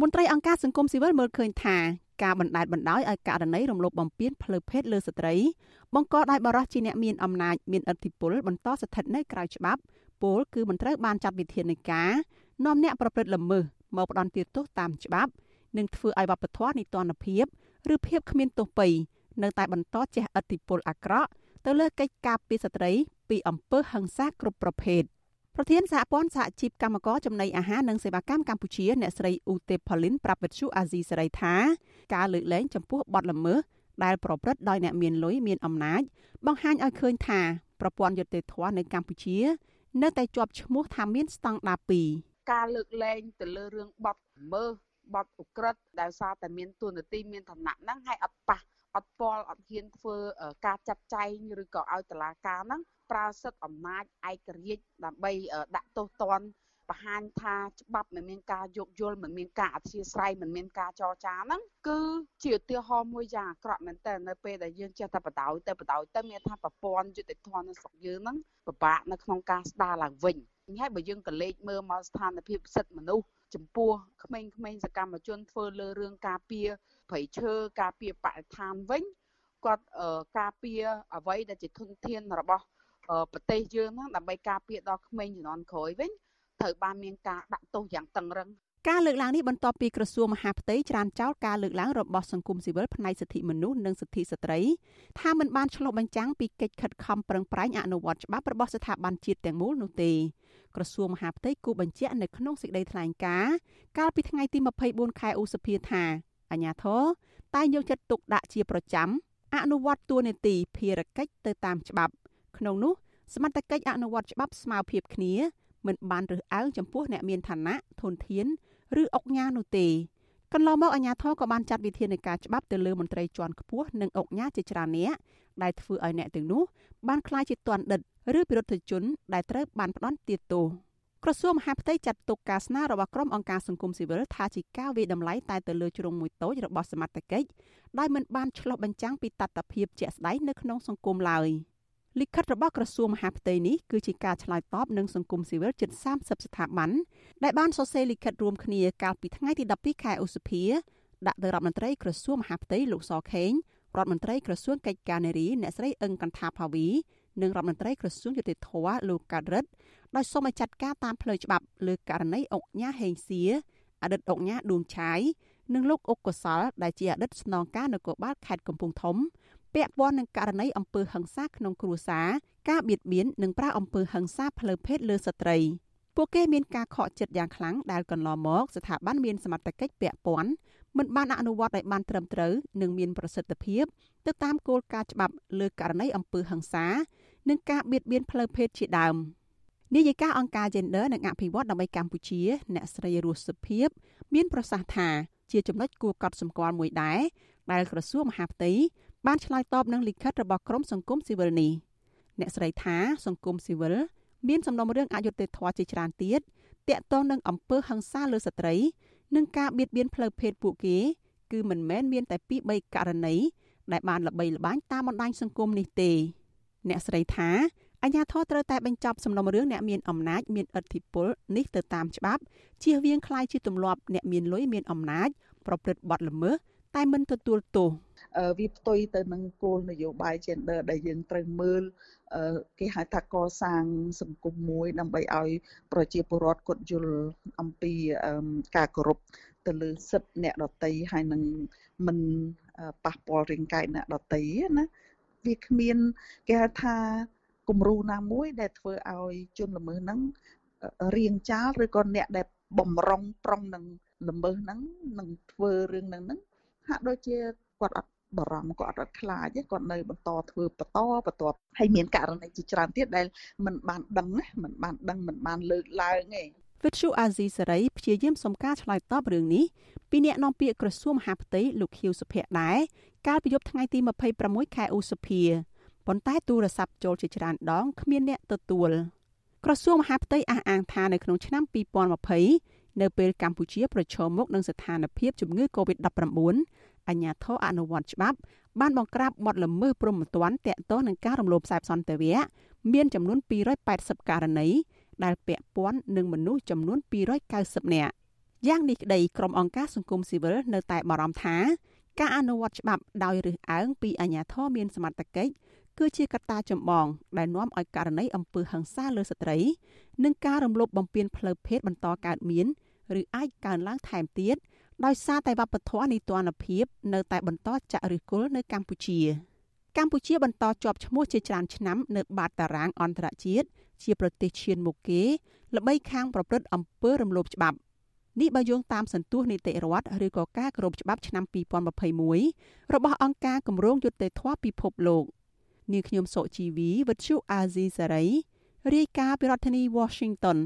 មន្ត្រីអង្គការសង្គមស៊ីវិលមើលឃើញថាការបណ្តែតបណ្តោយឲ្យករណីរំលោភបំពានផ្លូវភេទលើស្ត្រីបង្កដោយបរិសុទ្ធជាអ្នកមានអំណាចមានឥទ្ធិពលបន្តស្ថិតនៅក្រៅច្បាប់ពលគឺមិនត្រូវបានចាត់វិធានការនាំអ្នកប្រព្រឹត្តល្មើសមកផ្ដន់ទោសតាមច្បាប់និងធ្វើឲ្យវប្បធម៌នីតិរដ្ឋភាពឬភាពគ្មានទោសពៃនៅតែបន្តជះឥទ្ធិពលអាក្រក់ទៅលើកិច្ចការពីស្ត្រីពីអំពើហិង្សាគ្រប់ប្រភេទ ប្រធានសហព័ន្ធសហជីពកម្មករចំណីអាហារនិងសេវាកម្មកម្ពុជាអ្នកស្រីអ៊ូទេផលីនប្រាប់វិទ្យុអាស៊ីសេរីថាការលើកលែងចំពោះបទល្មើសដែលប្រព្រឹត្តដោយអ្នកមានលុយមានអំណាចបង្ហាញឲ្យឃើញថាប្រព័ន្ធយុត្តិធម៌នៅកម្ពុជា នៅតែជាប់ឈ្មោះថាមានស្តង់ដារ2ការលើកលែងទៅលើរឿងបទល្មើសបទឧក្រិដ្ឋដែលសារតែមានទួនាទីមានឋានៈហ្នឹងហើយអត់ប៉ះអត់ពាល់អត់ហ៊ានធ្វើការចាត់ចែងឬក៏ឲ្យតឡាការហ្នឹង ប្រើសិទ្ធិអំណាចឯករាជ្យដើម្បីដាក់ទោសទណ្ឌបង្ហាញថាច្បាប់មិនមានការយោគយល់មិនមានការអធិស្ឋានមិនមានការចរចាហ្នឹងគឺជាឧទាហរណ៍មួយយ៉ាងអាក្រក់មែនតើនៅពេលដែលយើងចេះតែបដ ாய் ទៅបដ ாய் ទៅមានថាប្រព័ន្ធយុតិធម៌នៅស្រុកយើងហ្នឹងពិបាកនៅក្នុងការស្ដារឡើងវិញហើយបើយើងក៏លេចមើលមកស្ថានភាពសិទ្ធិមនុស្សចំពោះក្មេងៗសកម្មជនធ្វើលើរឿងការពារព្រៃឈើការពារបរិស្ថានវិញគាត់ការពារអ្វីដែលជាធនធានរបស់ ប្រទេសយើងហ្នឹងដើម្បីការពារដល់ក្មេងជំនាន់ក្រោយវិញត្រូវបានមានការដាក់ទោសយ៉ាងតឹងរឹងការលើកឡើងនេះបន្ទាប់ពីក្រសួងមហាផ្ទៃច្រានចោលការលើកឡើងរបស់សង្គមស៊ីវិលផ្នែកសិទ្ធិមនុស្សនិងសិទ្ធិស្ត្រីថាមិនបានឆ្លុះបញ្ចាំងពីកិច្ចខិតខំប្រឹងប្រែងអនុវត្តច្បាប់របស់ស្ថាប័នជាតិទាំងមូលនោះទេក្រសួងមហាផ្ទៃគូបញ្ជាក់នៅក្នុងសេចក្តីថ្លែងការណ៍កាលពីថ្ងៃទី24ខែឧសភាថាអាញាធរតែយកចិត្តទុកដាក់ជាប្រចាំអនុវត្តតួនាទីភារកិច្ចទៅតាមច្បាប់ ក្នុងនោះសមត្ថកិច្ចអនុវត្តច្បាប់ស្មើភាពគ្នាមិនបានរើសអើងចំពោះអ្នកមានឋានៈធនធានឬអុកញ៉ានោះទេកន្លងមកអាជ្ញាធរក៏បានចាត់វិធានការច្បាប់ទៅលើមន្ត្រីជាន់ខ្ពស់និងអុកញ៉ាជាច្រើនអ្នកដែលធ្វើឲ្យអ្នកទាំងនោះបានក្លាយជាទណ្ឌិតឬពិរុទ្ធជនដែលត្រូវបានផ្ដន់ទាទោសក្រសួងមហាផ្ទៃចាត់ទុកការស្នើរបស់ក្រុមអង្គការសង្គមស៊ីវិលថាជាការវាយតម្លៃតែទៅលើជ្រុងមួយតូចរបស់សមត្ថកិច្ចដែលមិនបានឆ្លុះបញ្ចាំងពីតថភាពជាក់ស្ដែងនៅក្នុងសង្គមឡើយ។ លិខិតរបស់ក្រសួងមហាផ្ទៃនេះគឺជាការឆ្លើយតបនឹងសង្គមស៊ីវិលជិត30ស្ថាប័នដែលបានសរសេរលិខិតរួមគ្នាកាលពីថ្ងៃទី12ខែឧសភាដាក់ទៅរដ្ឋមន្ត្រីក្រសួងមហាផ្ទៃលោកសខេងរដ្ឋមន្ត្រីក្រសួងកិច្ចការនារីអ្នកស្រីអឹងកន្ថាភាវីនិងរដ្ឋមន្ត្រីក្រសួងយុតិធធលោកកាត់រិទ្ធដោយសូមឲ្យចាត់ការតាមផ្លូវច្បាប់លើករណីអុកញ៉ាហេងសៀអតីតអុកញ៉ាដួងឆាយនិងលោកអុកកុសលដែលជាអតីតស្នងការនគរបាលខេត្តកំពង់ធំ ពាក់ព័ន្ធនឹងករណីអំពើហិង្សាក្នុងគ្រួសារការបៀតបៀននិងប្រើអំពើហិង្សាផ្លូវភេទលើស្ត្រីពួកគេមានការខកចិត្តយ៉ាងខ្លាំងដែលកន្លងមកស្ថាប័នមានសមត្ថកិច្ចពាក់ព័ន្ធមិនបានអនុវត្តឲ្យបានត្រឹមត្រូវនិងមានប្រសិទ្ធភាពទៅតាមគោលការណ៍ច្បាប់លើករណីអំពើហិង្សានិងការបៀតបៀនផ្លូវភេទជាដើមនាយិកាអង្គការ Gender និងអភិវឌ្ឍដើម្បីកម្ពុជា អ្នកស្រីរស់សុភិបមានប្រសាសន៍ថាជាចំណុចគួរកត់សម្គាល់មួយដែរដែលក្រសួងមហាផ្ទៃ បានឆ្លើយតបនឹងលិខិតរបស់ក្រមសង្គមស៊ីវិលនេះអ្នកស្រីថាសង្គមស៊ីវិលមានសំណុំរឿងអយុត្តិធម៌ជាច្រើនទៀតតាក់ទងនឹងអំពើហិង្សាលើស្ត្រីនិងការបៀតបៀនផ្លូវភេទពួកគេ គឺមិនមែនមានតែពី3ករណីដែលបានល្បីល្បាញតាមបណ្ដាញសង្គមនេះទេ អ្នកស្រីថាអញ្ញាធរត្រូវតែបញ្ចប់សំណុំរឿងអ្នកមានអំណាចមានឥទ្ធិពលនេះទៅតាមច្បាប់ជៀសវាងខ្លាយជាទម្លាប់អ្នកមានលុយមានអំណាចប្រព្រឹត្តបទល្មើស តែមិនទទួលទោសវាផ្ទុយទៅនឹងគោលនយោបាយ gender ដែលយើងត្រូវមើលគេហៅថាកសាងសង្គមមួយ ដើម្បីឲ្យ ប្រជាពលរដ្ឋគាត់យល់អំពីការគោរពទៅលើសិទ្ធិអ្នកដតីហើយនឹងមិនប៉ះពាល់រាងកាយអ្នកដតីណាវាគ្មានគេហៅថាគំរូណាមួយ ដែលធ្វើឲ្យជនល្មើសហ្នឹងរៀងចាលឬក៏អ្នកដែលបំរុងប្រុងនឹងល្មើសហ្នឹងនឹងធ្វើរឿងហ្នឹងហា ក់ដូចជាគាត់អត់បារម្ភគាត់អត់ខ្លាចគាត់នៅបន្តធ្វើបន្តបន្តហើយមានករណីជាច្រើនទៀតដែលมันបានដឹងណាมันបានដឹងมันបានលើកឡើងទេវិទ្យុអាស៊ីសេរីព្យាយាមសុំការឆ្លើយតបរឿងនេះពីអ្នកនាំពាក្យក្រសួងមហាផ្ទៃលោកខៀវសុភ័ក្រដែរកាលពីយប់ថ្ងៃទី26ខែឧសភាប៉ុន្តែទូរស័ព្ទចូលជាច្រើនដងគ្មានអ្នកទទួលក្រសួងមហាផ្ទៃអះអាងថានៅក្នុងឆ្នាំ2020 នៅពេលកម្ពុជាប្រឈមមុខនឹងស្ថានភាពជំងឺ Covid-19 អាជ្ញាធរអនុវត្តច្បាប់បានបង្ក្រាបបទល្មើសព្រហ្មទណ្ឌតាក់ទងនឹងការរំលោភខ្សែសន្តិវៈមានចំនួន280ករណីដែលពាក់ព័ន្ធនឹងមនុស្សចំនួន290នាក់យ៉ាងនេះក្តីក្រុមអង្គការសង្គមស៊ីវិលនៅតែបារម្ភថាការអនុវត្តច្បាប់ដោយរើសអើងពីអាជ្ញាធរមានសមត្ថកិច្ចគឺជាកត្តាចម្បងដែលនាំឲ្យករណីអំពើហិង្សាលើស្ត្រី និងការរំលោភបំពានផ្លូវភេទបន្តកើតមាន ឬអាចកើនឡើងថែមទៀតដោយសារតែវប្បធម៌នីតិរដ្ឋភាពនៅតែបន្តចាក់ឫសគល់នៅកម្ពុជាកម្ពុជាបន្តជាប់ឈ្មោះជាច្រើនឆ្នាំនៅបាតតារាងអន្តរជាតិជាប្រទេសឈានមុខគេល្បីខាងប្រព្រឹត្តអំពើរំលោភច្បាប់នេះបើយោងតាមសន្ទុះនីតិរដ្ឋឬក៏ការគោរពច្បាប់ឆ្នាំ2021របស់អង្គការគម្រោងយុត្តិធម៌ពិភពលោកនាងខ្ញុំសុជីវីវិទ្យុអាស៊ីសេរីរាយការណ៍ពីរដ្ឋធានី Washington